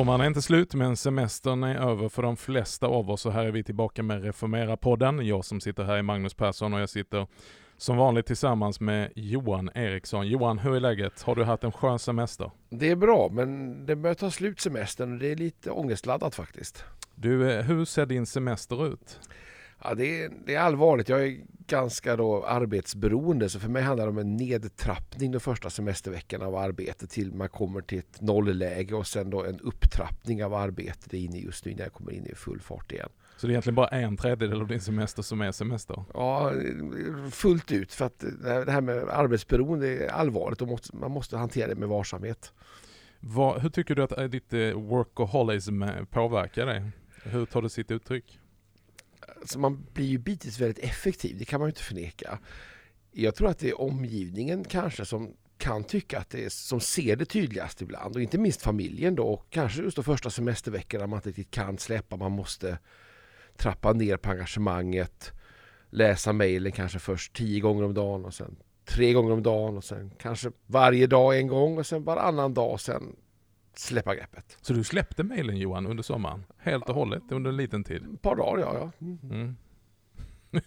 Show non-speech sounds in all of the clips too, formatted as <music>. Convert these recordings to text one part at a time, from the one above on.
Sommaren är inte slut men semestern är över för de flesta av oss och här är vi tillbaka med Reformera-podden. Jag som sitter här är Magnus Persson och jag sitter som vanligt tillsammans med Johan Eriksson. Johan, hur är läget? Har du haft en skön semester? Det är bra, men det börjar ta slut semestern och det är lite ångestladdat faktiskt. Du, eh, hur ser din semester ut? Ja, det, är, det är allvarligt. Jag är ganska då arbetsberoende så för mig handlar det om en nedtrappning de första semesterveckorna av arbetet till man kommer till ett nollläge och sen då en upptrappning av arbetet inne just nu när jag kommer in i full fart igen. Så det är egentligen bara en tredjedel av din semester som är semester? Ja, fullt ut. För att det här med arbetsberoende är allvarligt och man måste hantera det med varsamhet. Vad, hur tycker du att eh, ditt eh, workaholism påverkar dig? Hur tar det sitt uttryck? Alltså man blir ju bitvis väldigt effektiv, det kan man ju inte förneka. Jag tror att det är omgivningen kanske som kan tycka att det är, som ser det tydligast ibland och inte minst familjen då och kanske just de första semesterveckorna man inte riktigt kan släppa, man måste trappa ner på engagemanget, läsa mejlen kanske först tio gånger om dagen och sen tre gånger om dagen och sen kanske varje dag en gång och sen varannan dag och sen släppa greppet. Så du släppte mejlen Johan under sommaren? Helt och hållet under en liten tid? Ett par dagar ja. ja. Mm. <laughs>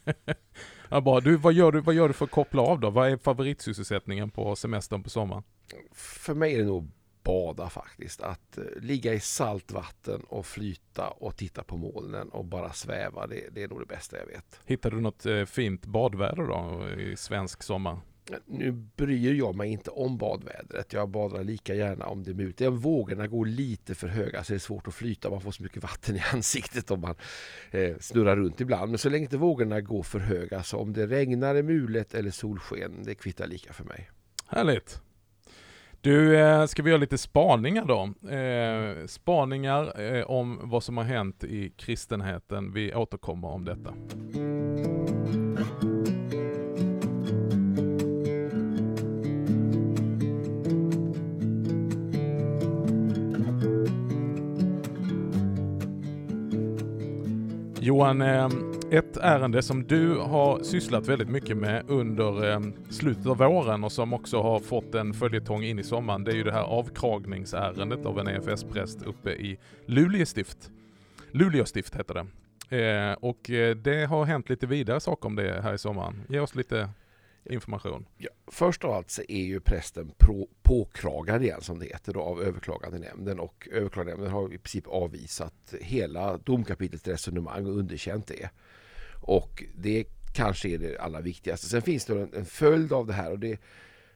ja bra. Du, vad, gör du, vad gör du för att koppla av då? Vad är favoritsysselsättningen på semestern på sommaren? För mig är det nog bada faktiskt. Att uh, ligga i saltvatten och flyta och titta på molnen och bara sväva. Det, det är nog det bästa jag vet. Hittar du något uh, fint badväder då i svensk sommar? Nu bryr jag mig inte om badvädret. Jag badar lika gärna om det är mulet. Vågorna går lite för höga så är det svårt att flyta. Man får så mycket vatten i <laughs> ansiktet om man eh, snurrar runt ibland. Men så länge inte vågorna går för höga, så om det regnar, är mulet eller solsken, det kvittar lika för mig. Härligt! Du, eh, ska vi göra lite spaningar då? Eh, spaningar eh, om vad som har hänt i kristenheten. Vi återkommer om detta. Johan, eh, ett ärende som du har sysslat väldigt mycket med under eh, slutet av våren och som också har fått en följetong in i sommaren, det är ju det här avkragningsärendet av en EFS-präst uppe i Luleå stift. Luleå stift heter det. Eh, och det har hänt lite vidare saker om det här i sommaren. Ge oss lite information? Ja, först av allt så är ju prästen pro, påkragad igen som det heter då, av överklagandenämnden och överklagandenämnden har i princip avvisat hela domkapitlets resonemang och underkänt det. Och det kanske är det allra viktigaste. Sen finns det en, en följd av det här och det,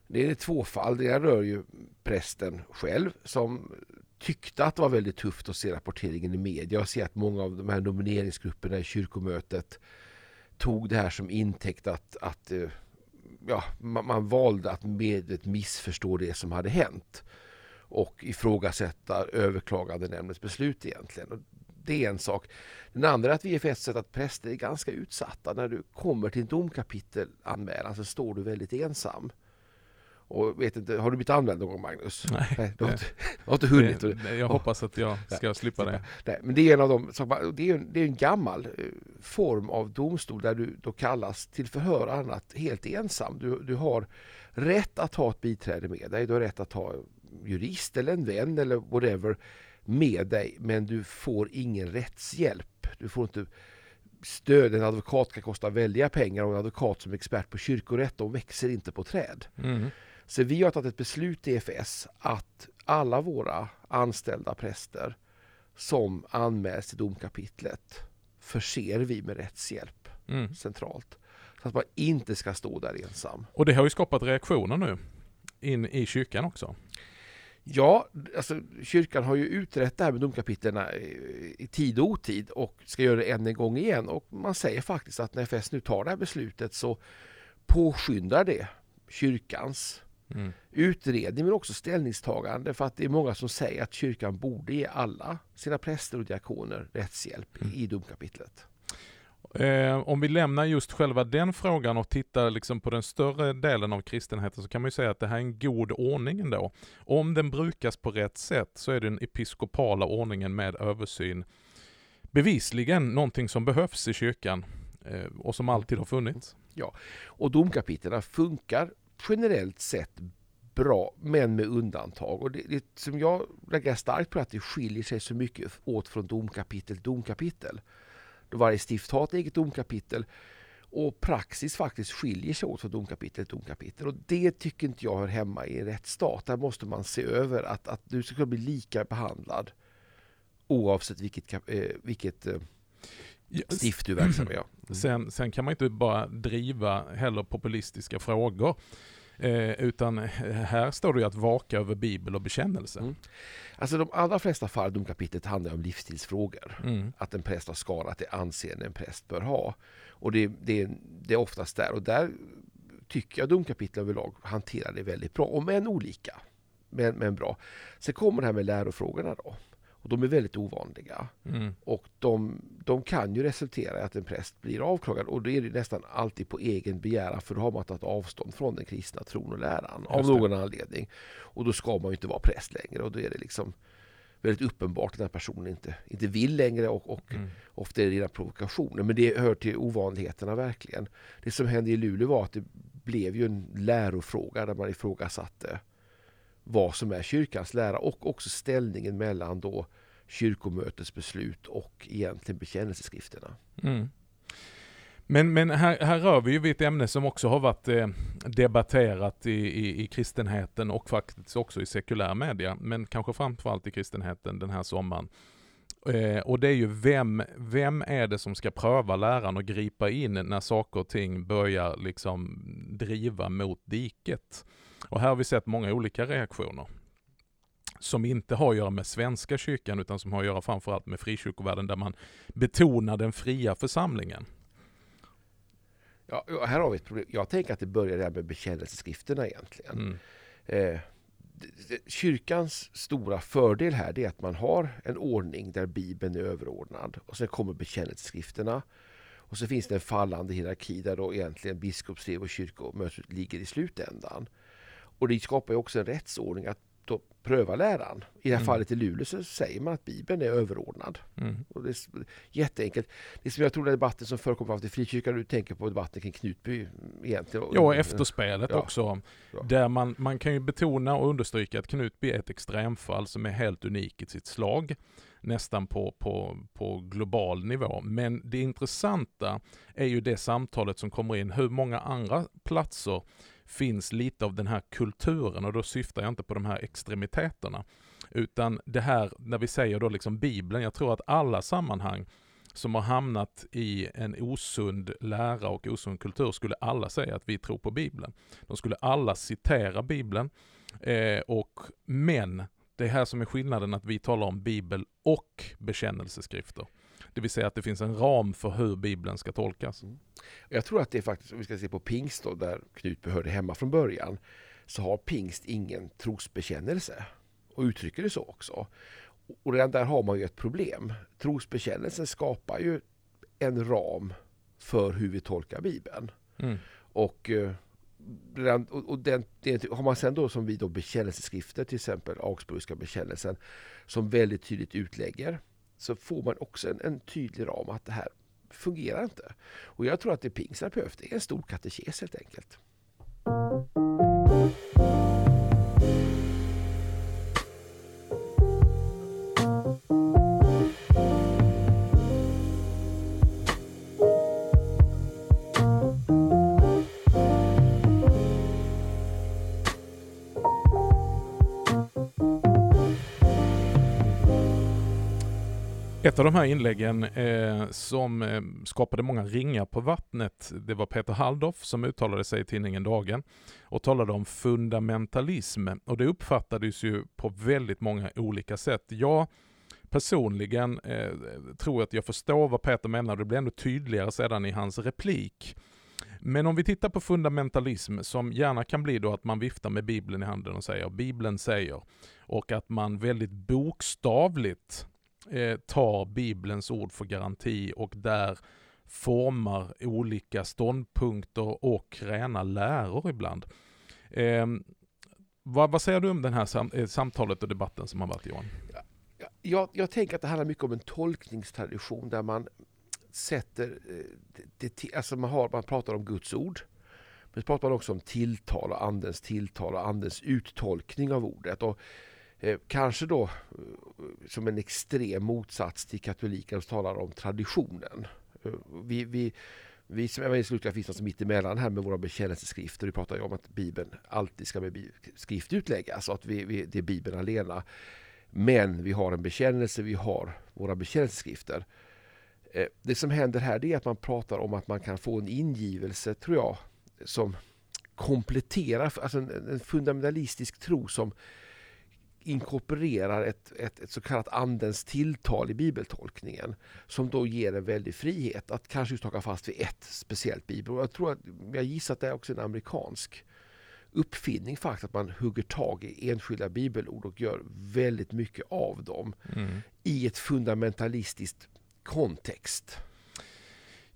det är två fall. Det rör ju prästen själv som tyckte att det var väldigt tufft att se rapporteringen i media och se att många av de här nomineringsgrupperna i kyrkomötet tog det här som intäkt att, att eh, ja, man, man valde att medvetet missförstå det som hade hänt och ifrågasätta överklagandenämndens beslut egentligen. Och det är en sak. Den andra är att vi är ett sett att präster är ganska utsatta. När du kommer till en domkapitelanmälan så står du väldigt ensam. Och vet inte, har du blivit använd någon gång Magnus? Nej. Nej du, har inte, du har inte hunnit. Det, jag hoppas att jag ska slippa det. Nej, men det är en av de, det är en, det är en gammal eh, form av domstol där du då kallas till förhör annat helt ensam. Du, du har rätt att ha ett biträde med dig. Du har rätt att ha jurist eller en vän eller whatever med dig. Men du får ingen rättshjälp. Du får inte stöd. En advokat kan kosta väldiga pengar och en advokat som är expert på kyrkorätt, de växer inte på träd. Mm. Så vi har tagit ett beslut i EFS att alla våra anställda präster som anmäls till domkapitlet förser vi med rättshjälp mm. centralt. Så att man inte ska stå där ensam. Och det har ju skapat reaktioner nu in i kyrkan också. Ja, alltså kyrkan har ju utrett det här med domkapitlen i tid och otid och ska göra det än en gång igen. Och man säger faktiskt att när FS nu tar det här beslutet så påskyndar det kyrkans mm. utredning men också ställningstagande för att det är många som säger att kyrkan borde ge alla sina präster och diakoner rättshjälp mm. i domkapitlet. Eh, om vi lämnar just själva den frågan och tittar liksom på den större delen av kristenheten så kan man ju säga att det här är en god ordning ändå. Om den brukas på rätt sätt så är den episkopala ordningen med översyn bevisligen någonting som behövs i kyrkan eh, och som alltid har funnits. Ja, och domkapitlen funkar generellt sett bra, men med undantag. Och det, det som jag lägger starkt på är att det skiljer sig så mycket åt från domkapitel till domkapitel. Då varje stift har ett eget domkapitel och praxis faktiskt skiljer sig åt från domkapitel till domkapitel. Och det tycker inte jag hör hemma i en rättsstat. Där måste man se över att, att du ska kunna bli lika behandlad oavsett vilket, eh, vilket eh, stift du verksam. Ja. Mm. Sen, sen kan man inte bara driva heller populistiska frågor. Eh, utan <laughs> här står det ju att vaka över bibel och bekännelse. Mm. Alltså de allra flesta fall domkapitlet handlar om livsstilsfrågor. Mm. Att en präst har skadat det anseende en präst bör ha. Och det, det, det är oftast där. Och där tycker jag domkapitlet överlag hanterar det väldigt bra. Om än olika. Men, men bra. Sen kommer det här med lärofrågorna då. Och de är väldigt ovanliga. Mm. Och de, de, kan ju resultera i att en präst blir avklagad. Och då är det nästan alltid på egen begäran. För då har man tagit avstånd från den kristna tron och läran. Av någon anledning. Och då ska man ju inte vara präst längre. Och då är det liksom väldigt uppenbart att den här personen inte, inte vill längre. Och, och mm. ofta är det rena provokationer. Men det hör till ovanligheterna verkligen. Det som hände i Luleå var att det blev ju en lärofråga där man ifrågasatte vad som är kyrkans lära och också ställningen mellan då kyrkomötets beslut och egentligen bekännelseskrifterna. Mm. Men, men här, här rör vi ju vid ett ämne som också har varit eh, debatterat i, i, i, kristenheten och faktiskt också i sekulär media, men kanske framförallt i kristenheten den här sommaren. Eh, och det är ju vem, vem är det som ska pröva läran och gripa in när saker och ting börjar liksom driva mot diket? Och här har vi sett många olika reaktioner som inte har att göra med Svenska kyrkan utan som har att göra framförallt med frikyrkovärlden där man betonar den fria församlingen. Ja, här har vi ett problem. Jag tänker att det börjar med bekännelseskrifterna egentligen. Mm. Eh, kyrkans stora fördel här är att man har en ordning där Bibeln är överordnad och sen kommer bekännelseskrifterna. Och så finns det en fallande hierarki där då egentligen biskopsbrev och kyrkomötet ligger i slutändan. Och det skapar ju också en rättsordning att då pröva läran. I det här mm. fallet i Luleå så säger man att Bibeln är överordnad. Mm. Och det är jätteenkelt. Det som jag tror den debatten som förekommer i frikyrkan, du tänker på debatten kring Knutby egentligen. Ja, efterspelet ja. också. Ja. Där man, man kan ju betona och understryka att Knutby är ett extremfall som är helt unik i sitt slag. Nästan på, på, på global nivå. Men det intressanta är ju det samtalet som kommer in. Hur många andra platser finns lite av den här kulturen och då syftar jag inte på de här extremiteterna. Utan det här, när vi säger då liksom Bibeln, jag tror att alla sammanhang som har hamnat i en osund lära och osund kultur skulle alla säga att vi tror på Bibeln. De skulle alla citera Bibeln. Eh, och, men det är här som är skillnaden att vi talar om Bibel och bekännelseskrifter. Det vill säga att det finns en ram för hur Bibeln ska tolkas. Mm. Jag tror att det är faktiskt, om vi ska se på pingst då, där Knutby hörde hemma från början, så har pingst ingen trosbekännelse. Och uttrycker det så också. Och redan där har man ju ett problem. Trosbekännelsen skapar ju en ram för hur vi tolkar Bibeln. Mm. Och, eh, och den, det, har man sen då som vi då bekännelseskrifter, till exempel Augsburgska bekännelsen, som väldigt tydligt utlägger så får man också en, en tydlig ram att det här fungerar inte. Och jag tror att det pingsterapeut är en stor katekes helt enkelt. Ett av de här inläggen eh, som eh, skapade många ringar på vattnet, det var Peter Halldorf som uttalade sig i tidningen Dagen och talade om fundamentalism. Och det uppfattades ju på väldigt många olika sätt. Jag personligen eh, tror att jag förstår vad Peter menar, det blir ännu tydligare sedan i hans replik. Men om vi tittar på fundamentalism, som gärna kan bli då att man viftar med Bibeln i handen och säger Bibeln säger, och att man väldigt bokstavligt eh, tar Bibelns ord för garanti och där formar olika ståndpunkter och rena läror ibland. Eh, vad, vad, säger du om det här sam eh, samtalet och debatten som har varit Johan? Jag, jag tänker att det handlar mycket om en tolkningstradition där man sätter, eh, det, alltså man, har, man pratar om Guds ord, Men så pratar man också om tilltal och andens tilltal och andens uttolkning av ordet. Och eh, kanske då eh, som en extrem motsats till katoliken som talar om traditionen. Eh, vi, vi, vi som evangeliska finns alltså mitt emellan här med våra bekännelseskrifter. Vi pratar ju om att Bibeln alltid ska med skrift utläggas och att vi, vi, det är Bibeln alena. Men vi har en bekännelse, vi har våra bekännelseskrifter. Eh, det som händer här är att man pratar om att man kan få en ingivelse, tror jag, som kompletterar, alltså en, en fundamentalistisk tro som inkorporerar ett, ett, ett, så kallat andens tilltal i bibeltolkningen som då ger en väldig frihet att kanske just haka fast vid ett speciellt bibelord. Jag tror att, jag gissar att det är också en amerikansk uppfinning faktiskt att man hugger tag i enskilda bibelord och gör väldigt mycket av dem mm. i ett fundamentalistiskt kontext.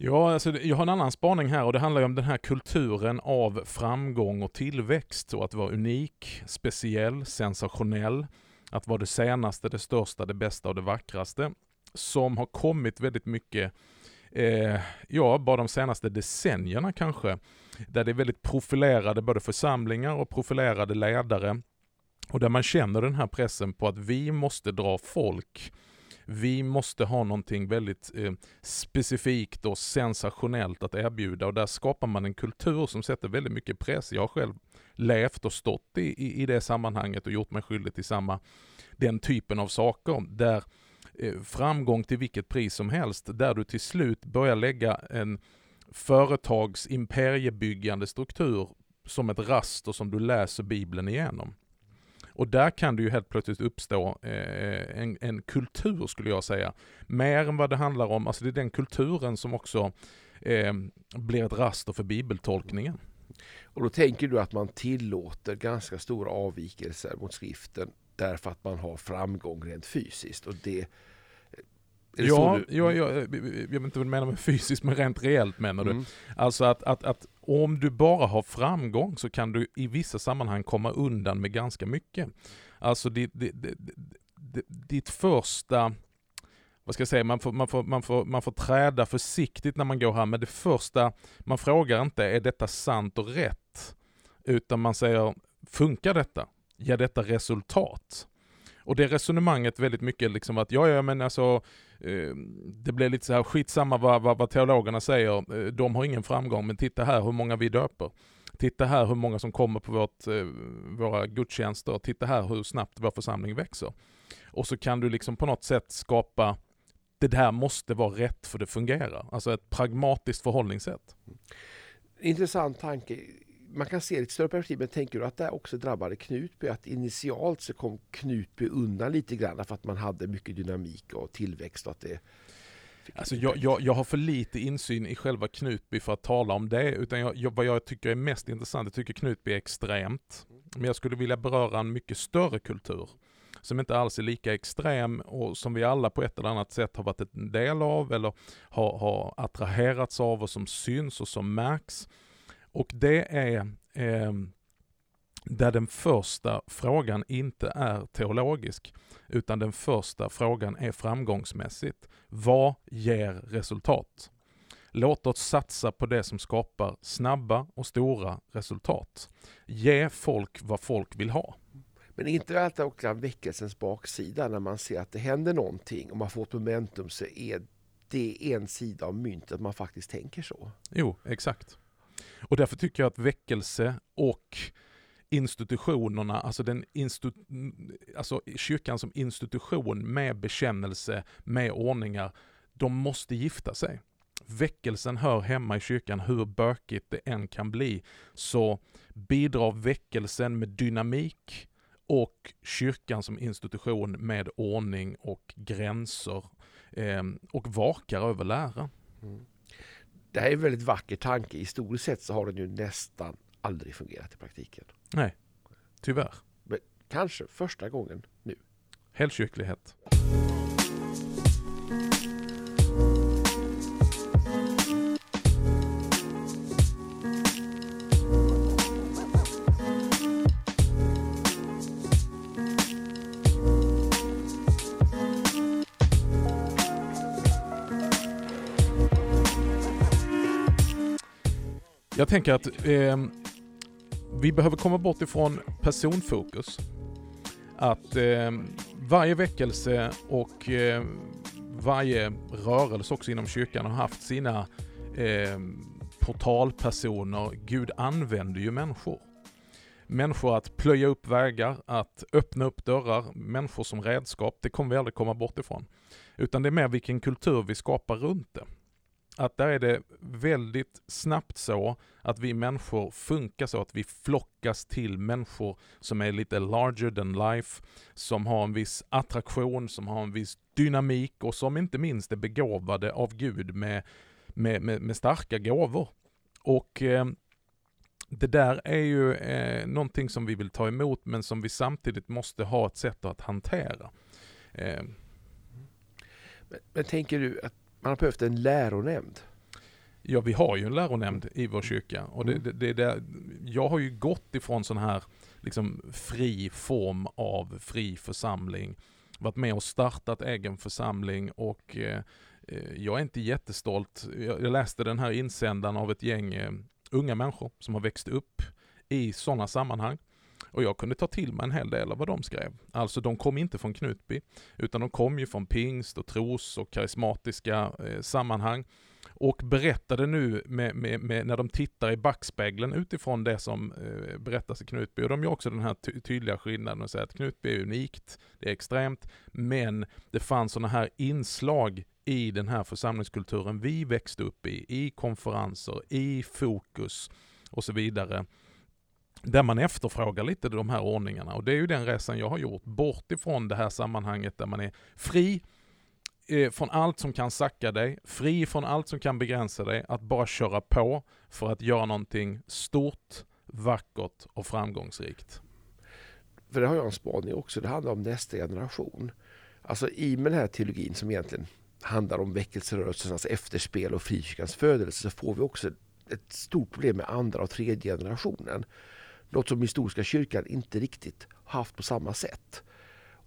Ja, alltså, jag har en annan spaning här och det handlar om den här kulturen av framgång och tillväxt och att vara unik, speciell, sensationell, att vara det senaste, det största, det bästa och det vackraste som har kommit väldigt mycket, eh, ja, bara de senaste decennierna kanske, där det är väldigt profilerade både församlingar och profilerade ledare och där man känner den här pressen på att vi måste dra folk vi måste ha någonting väldigt eh, specifikt och sensationellt att erbjuda och där skapar man en kultur som sätter väldigt mycket press. Jag har själv levt och stått i, i, i det sammanhanget och gjort mig skyldig till samma, den typen av saker där eh, framgång till vilket pris som helst, där du till slut börjar lägga en företags imperiebyggande struktur som ett raster som du läser Bibeln igenom. Och där kan det ju helt plötsligt uppstå eh, en, en, kultur skulle jag säga. Mer än vad det handlar om, alltså det är den kulturen som också eh, blir ett raster för bibeltolkningen. Och då tänker du att man tillåter ganska stora avvikelser mot skriften därför att man har framgång rent fysiskt. Och det, ja, du... ja, ja, jag vet inte vad du menar med fysiskt, men rent reellt menar du. Mm. Alltså att, att, att om du bara har framgång så kan du i vissa sammanhang komma undan med ganska mycket. Alltså ditt, ditt, ditt, ditt första, vad ska jag säga, man får, man, får, man, får, man får träda försiktigt när man går här, men det första, man frågar inte är detta sant och rätt? Utan man säger, funkar detta? Ger detta resultat? Och det resonemanget väldigt mycket liksom att, ja ja men alltså, Eh, det blir lite så här skitsamma vad, vad, vad teologerna säger, eh, de har ingen framgång, men titta här hur många vi döper. Titta här hur många som kommer på vårt, eh, våra gudstjänster, titta här hur snabbt vår församling växer. Och så kan du liksom på något sätt skapa, det där måste vara rätt för det fungerar. Alltså ett pragmatiskt förhållningssätt. Intressant tanke man kan se det i ett större perspektiv, men tänker du att det också drabbade Knutby? Att initialt så kom Knutby undan lite grann för att man hade mycket dynamik och tillväxt och att det Alltså jag, jag, jag, har för lite insyn i själva Knutby för att tala om det, utan jag, vad jag tycker är mest intressant, jag tycker Knutby är extremt. Men jag skulle vilja beröra en mycket större kultur, som inte alls är lika extrem och som vi alla på ett eller annat sätt har varit en del av eller har, har attraherats av och som syns och som märks. Och det är eh, där den första frågan inte är teologisk, utan den första frågan är framgångsmässigt. Vad ger resultat? Låt oss satsa på det som skapar snabba och stora resultat. Ge folk vad folk vill ha. Men inte alltid också väckelsens baksida när man ser att det händer någonting och man får ett momentum så är det en sida av myntet att man faktiskt tänker så. Jo, exakt. Och därför tycker jag att väckelse och institutionerna, alltså, den institu alltså kyrkan som institution med bekännelse, med ordningar, de måste gifta sig. Väckelsen hör hemma i kyrkan, hur bökigt det än kan bli, så bidrar väckelsen med dynamik och kyrkan som institution med ordning och gränser eh, och vakar över läran. Mm. Det här är en väldigt vacker tanke. Historiskt sett så har den ju nästan aldrig fungerat i praktiken. Nej, tyvärr. Men kanske första gången nu. Helgkyrklighet. Tänker att eh, vi behöver komma bort ifrån personfokus. Att eh, varje väckelse och eh, varje rörelse också inom kyrkan har haft sina eh, portalpersoner. Gud använder ju människor. Människor att plöja upp vägar, att öppna upp dörrar, människor som redskap, det kommer vi aldrig komma bort ifrån. Utan det är mer vilken kultur vi skapar runt det att där är det väldigt snabbt så att vi människor funkar så att vi flockas till människor som är lite larger than life, som har en viss attraktion, som har en viss dynamik och som inte minst är begåvade av Gud med, med, med, med starka gåvor. Och eh, det där är ju eh, någonting som vi vill ta emot men som vi samtidigt måste ha ett sätt att hantera. Eh. Men, men tänker du att man har behövt en läronämnd. Ja, vi har ju en läronämnd i vår kyrka. Och det, mm. det, det, jag har ju gått ifrån sån här liksom, fri form av fri församling. Varit med och startat egen församling och eh, eh jag är inte jättestolt. Jag, jag, läste den här insändaren av ett gäng eh, unga människor som har växt upp i sådana sammanhang. Och jag kunde ta till mig en hel del av vad de skrev. Alltså de kom inte från Knutby, utan de kom ju från pingst och tros och karismatiska eh, sammanhang. Och berättade nu med, med, med, när de tittar i backspegeln utifrån det som eh, berättas i Knutby. Och de gör också den här ty tydliga skillnaden och säger att Knutby är unikt, det är extremt, men det fanns sådana här inslag i den här församlingskulturen vi växte upp i, i konferenser, i fokus och så vidare där man efterfrågar lite de här ordningarna. Och det är ju den resan jag har gjort, bort ifrån det här sammanhanget där man är fri eh, från allt som kan sacka dig, fri från allt som kan begränsa dig, att bara köra på för att göra någonting stort, vackert och framgångsrikt. För det har jag en spaning också, det handlar om nästa generation. Alltså i med den här teologin som egentligen handlar om väckelserörelsernas efterspel och frikyrkans födelse så får vi också ett stort problem med andra och tredje generationen. Något som historiska kyrkan inte riktigt haft på samma sätt.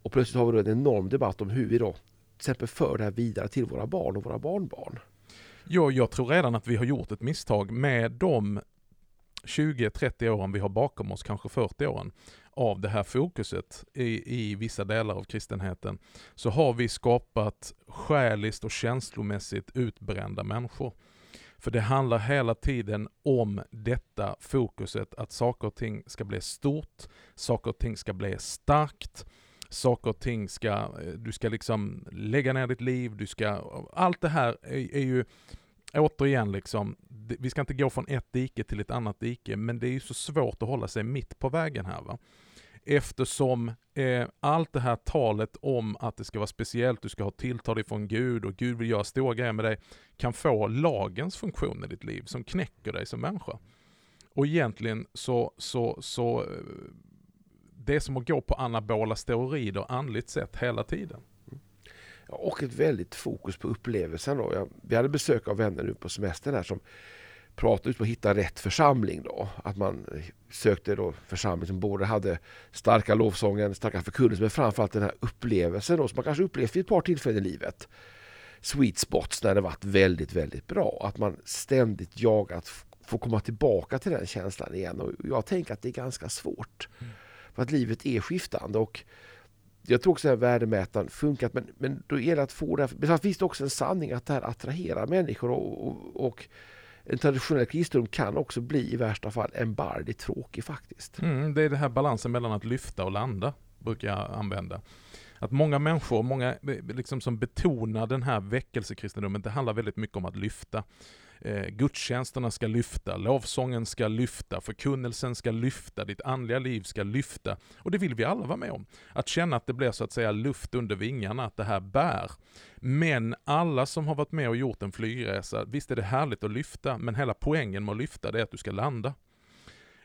Och plötsligt har vi då en enorm debatt om hur vi då till exempel för det här vidare till våra barn och våra barnbarn. Ja, jag tror redan att vi har gjort ett misstag med de 20-30 åren vi har bakom oss, kanske 40 åren, av det här fokuset i, i vissa delar av kristenheten, så har vi skapat själiskt och känslomässigt utbrända människor. För det handlar hela tiden om detta fokuset, att saker och ting ska bli stort, saker och ting ska bli starkt, saker och ting ska, eh, du ska liksom lägga ner ditt liv, du ska, allt det här är, är ju återigen liksom, vi ska inte gå från ett dike till ett annat dike, men det är ju så svårt att hålla sig mitt på vägen här va? Eftersom eh, allt det här talet om att det ska vara speciellt, du ska ha tilltal ifrån Gud och Gud vill göra stora grejer med dig, kan få lagens funktion i ditt liv som knäcker dig som människa. Och egentligen så, så, så eh, det är som att gå på anabola steroider andligt sett hela tiden. Och ett väldigt fokus på upplevelsen. Då. Jag, vi hade besök av vänner nu på semestern här som prata ut på att hitta rätt församling då. Att man sökte då församling som både hade starka lovsången, starka förkunnelser men framförallt den här upplevelsen då som man kanske upplevt vid ett par tillfällen i livet. Sweet spots när det varit väldigt, väldigt bra. Att man ständigt jagat att få komma tillbaka till den känslan igen. Och jag tänker att det är ganska svårt. Mm. För att livet är skiftande och jag tror också att värdemätaren funkat men, men då gäller det att få det. här... Men finns det också en sanning att det här attraherar människor och, och, och en traditionell kristendom kan också bli i värsta fall embardigt tråkig faktiskt. Mm, det är den här balansen mellan att lyfta och landa, brukar jag använda. Att många människor, många liksom som betonar den här väckelsekristendomen, det handlar väldigt mycket om att lyfta. Eh, gudstjänsterna ska lyfta, lovsången ska lyfta, förkunnelsen ska lyfta, ditt andliga liv ska lyfta. Och det vill vi alla vara med om. Att känna att det blir så att säga luft under vingarna, att det här bär. Men alla som har varit med och gjort en flygresa, visst är det härligt att lyfta, men hela poängen med att lyfta det är att du ska landa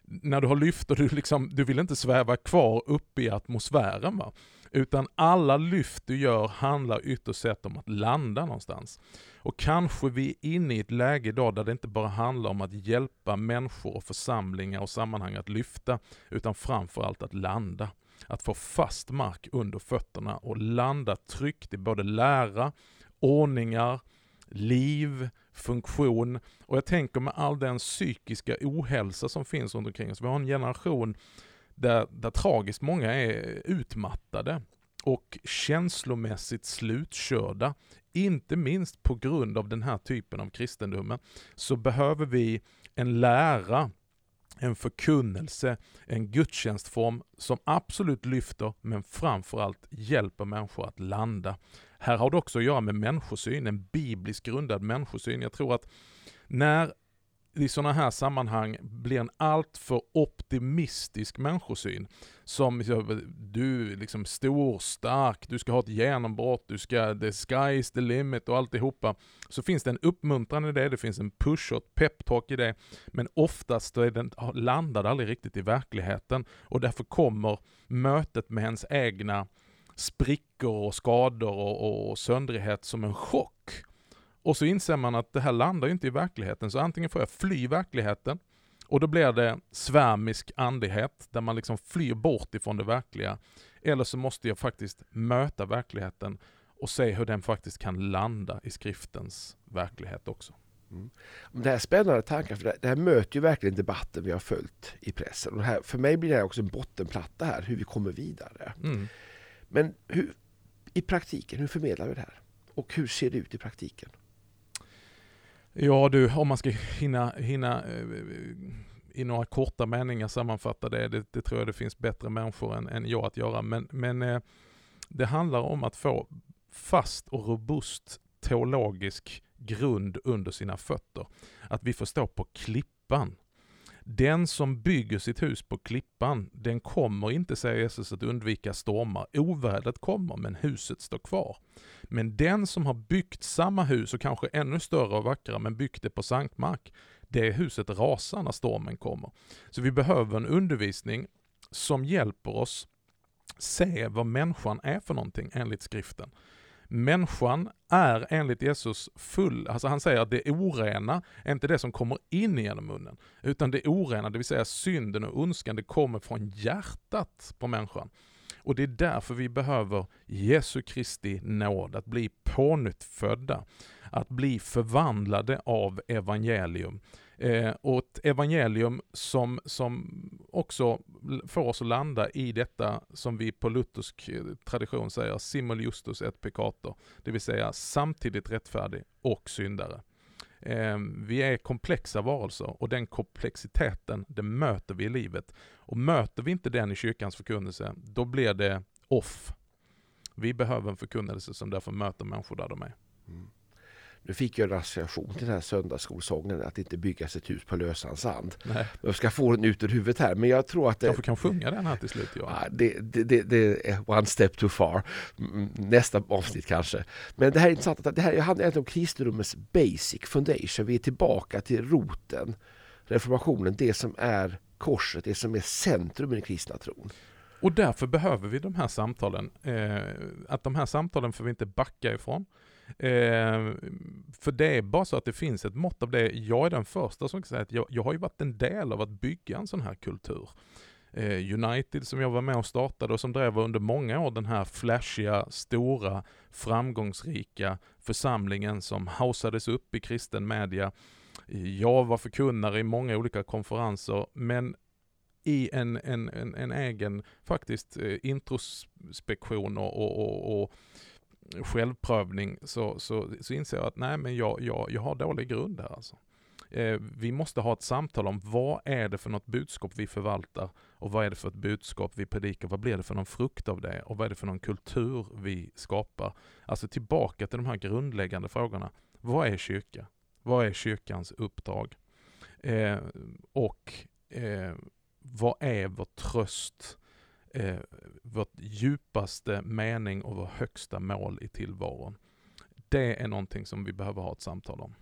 när du har lyft och du, liksom, du vill inte sväva kvar uppe i atmosfären. Va? Utan alla lyft du gör handlar ytterst sett om att landa någonstans. Och kanske vi är inne i ett läge idag där det inte bara handlar om att hjälpa människor och församlingar och sammanhang att lyfta, utan framförallt att landa. Att få fast mark under fötterna och landa tryggt i både lära, ordningar, liv, funktion och jag tänker med all den psykiska ohälsa som finns runt omkring oss. Vi har en generation där, där tragiskt många är utmattade och känslomässigt slutkörda. Inte minst på grund av den här typen av kristendomen så behöver vi en lära en förkunnelse, en gudstjänstform som absolut lyfter men framförallt hjälper människor att landa. Här har det också att göra med människosyn, en bibliskt grundad människosyn. Jag tror att när i sådana här sammanhang blir en alltför optimistisk människosyn. Som du är liksom stor, stark, du ska ha ett genombrott, du ska, the sky is the limit och alltihopa. Så finns det en uppmuntran i det, det finns en push och ett peptalk i det. Men oftast är den, landar det aldrig riktigt i verkligheten och därför kommer mötet med ens egna sprickor och skador och, och, och söndrighet som en chock. Och så inser man att det här landar inte i verkligheten, så antingen får jag fly verkligheten, och då blir det svärmisk andlighet, där man liksom flyr bort ifrån det verkliga. Eller så måste jag faktiskt möta verkligheten och se hur den faktiskt kan landa i skriftens verklighet också. Mm. Det här är spännande tankar, för det här möter ju verkligen debatten vi har följt i pressen. Och här, för mig blir det här också en bottenplatta här, hur vi kommer vidare. Mm. Men hur, i praktiken, hur förmedlar vi det här? Och hur ser det ut i praktiken? Ja du, om man ska hinna, hinna eh, i några korta meningar sammanfatta det, det, det, tror jag det finns bättre människor än, än jag att göra. Men, men eh, det handlar om att få fast och robust teologisk grund under sina fötter. Att vi får stå på klippan den som bygger sitt hus på klippan, den kommer inte, säger Jesus, att undvika stormar. Ovädret kommer, men huset står kvar. Men den som har byggt samma hus, och kanske ännu större och vackrare, men byggt det på sankmark, det huset rasar när stormen kommer. Så vi behöver en undervisning som hjälper oss se vad människan är för någonting enligt skriften. Människan är enligt Jesus full, alltså han säger att det orena är inte det som kommer in genom munnen, utan det orena, det vill säga synden och ondskan, det kommer från hjärtat på människan. Och det är därför vi behöver Jesu Kristi nåd, att bli pånyttfödda, att bli förvandlade av evangelium. Eh, och ett evangelium som, som också får oss att landa i detta som vi på luthersk eh, tradition säger simul justus et peccator, det vill säga samtidigt rättfärdig och syndare. Eh, vi är komplexa varelser och den komplexiteten, den möter vi i livet. Och möter vi inte den i kyrkans förkunnelse, då blir det off. Vi behöver en förkunnelse som därför möter människor där de är. Mm. Nu fick jag en association till den här söndagsskolsången att inte bygga sitt hus på lösan sand. Nej. Jag ska få den ut ur huvudet här men jag tror att... Det, Kanske kan sjunga den här till slut ja. det, det, det, det, är one step too far. Nästa avsnitt kanske. Men det här är intressant. Att det här handlar egentligen om kristendomens basic foundation. Vi är tillbaka till roten. Reformationen, det som är korset, det som är centrum i den kristna tron. Och därför behöver vi de här samtalen. Eh, att de här samtalen får vi inte backa ifrån. Eh, för det är bara så att det finns ett mått av det. Jag är den första som kan säga att jag, jag har ju varit en del av att bygga en sån här kultur. Eh, United som jag var med och startade och som drev under många år den här flashiga, stora, framgångsrika församlingen som hausades upp i kristen media. Jag var förkunnare i många olika konferenser, men i en, en, en, en egen faktiskt eh, introspektion och, och, och, och självprövning så, så, så inser jag att nej men jag, jag, jag har dålig grund här alltså. Eh, vi måste ha ett samtal om vad är det för något budskap vi förvaltar och vad är det för ett budskap vi predikar, vad blir det för någon frukt av det och vad är det för någon kultur vi skapar. Alltså tillbaka till de här grundläggande frågorna. Vad är kyrka? Vad är kyrkans uppdrag? Eh, och eh, vad är vår tröst eh, vårt djupaste mening och vår högsta mål i tillvaron. Det är någonting som vi behöver ha ett samtal om.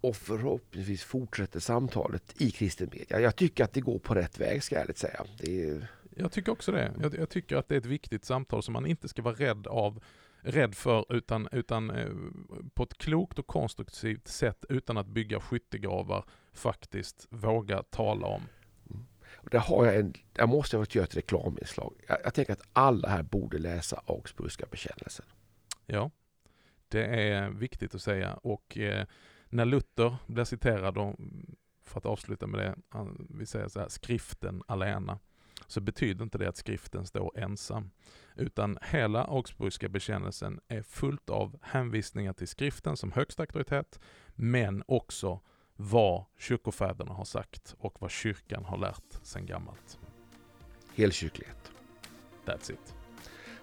Och förhoppningsvis fortsätter samtalet i kristen media. Jag tycker att det går på rätt väg ska jag ärligt säga. Är... Jag tycker också det. Jag, jag, tycker att det är ett viktigt samtal som man inte ska vara rädd av rädd för utan, utan eh, på ett klokt och konstruktivt sätt utan att bygga skyttegravar faktiskt våga tala om där har jag en, jag måste göra ett reklaminslag. Jag, jag tänker att alla här borde läsa Augsburgska bekännelsen. Ja, Det är viktigt att säga och eh, när Luther blir citerad, och, för att avsluta med det, han, vi säger så här, skriften alena, så betyder inte det att skriften står ensam, utan hela Augsburgska bekännelsen är fullt av hänvisningar till skriften som högsta auktoritet, men också vad kyrkofäderna har sagt och vad kyrkan har lärt sedan gammalt. Helkyrklighet. That's it.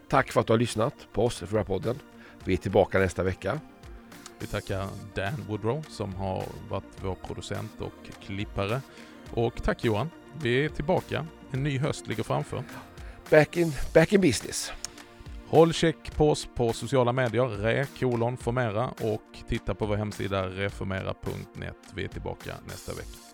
Tack för att du har lyssnat på oss, för podden. Vi är tillbaka nästa vecka. Vi tackar Dan Woodrow som har varit vår producent och klippare. Och tack Johan. Vi är tillbaka. En ny höst ligger framför. Back in, back in business. Håll check på oss på sociala medier, re formera och titta på vår hemsida reformera.net. Vi är tillbaka nästa vecka.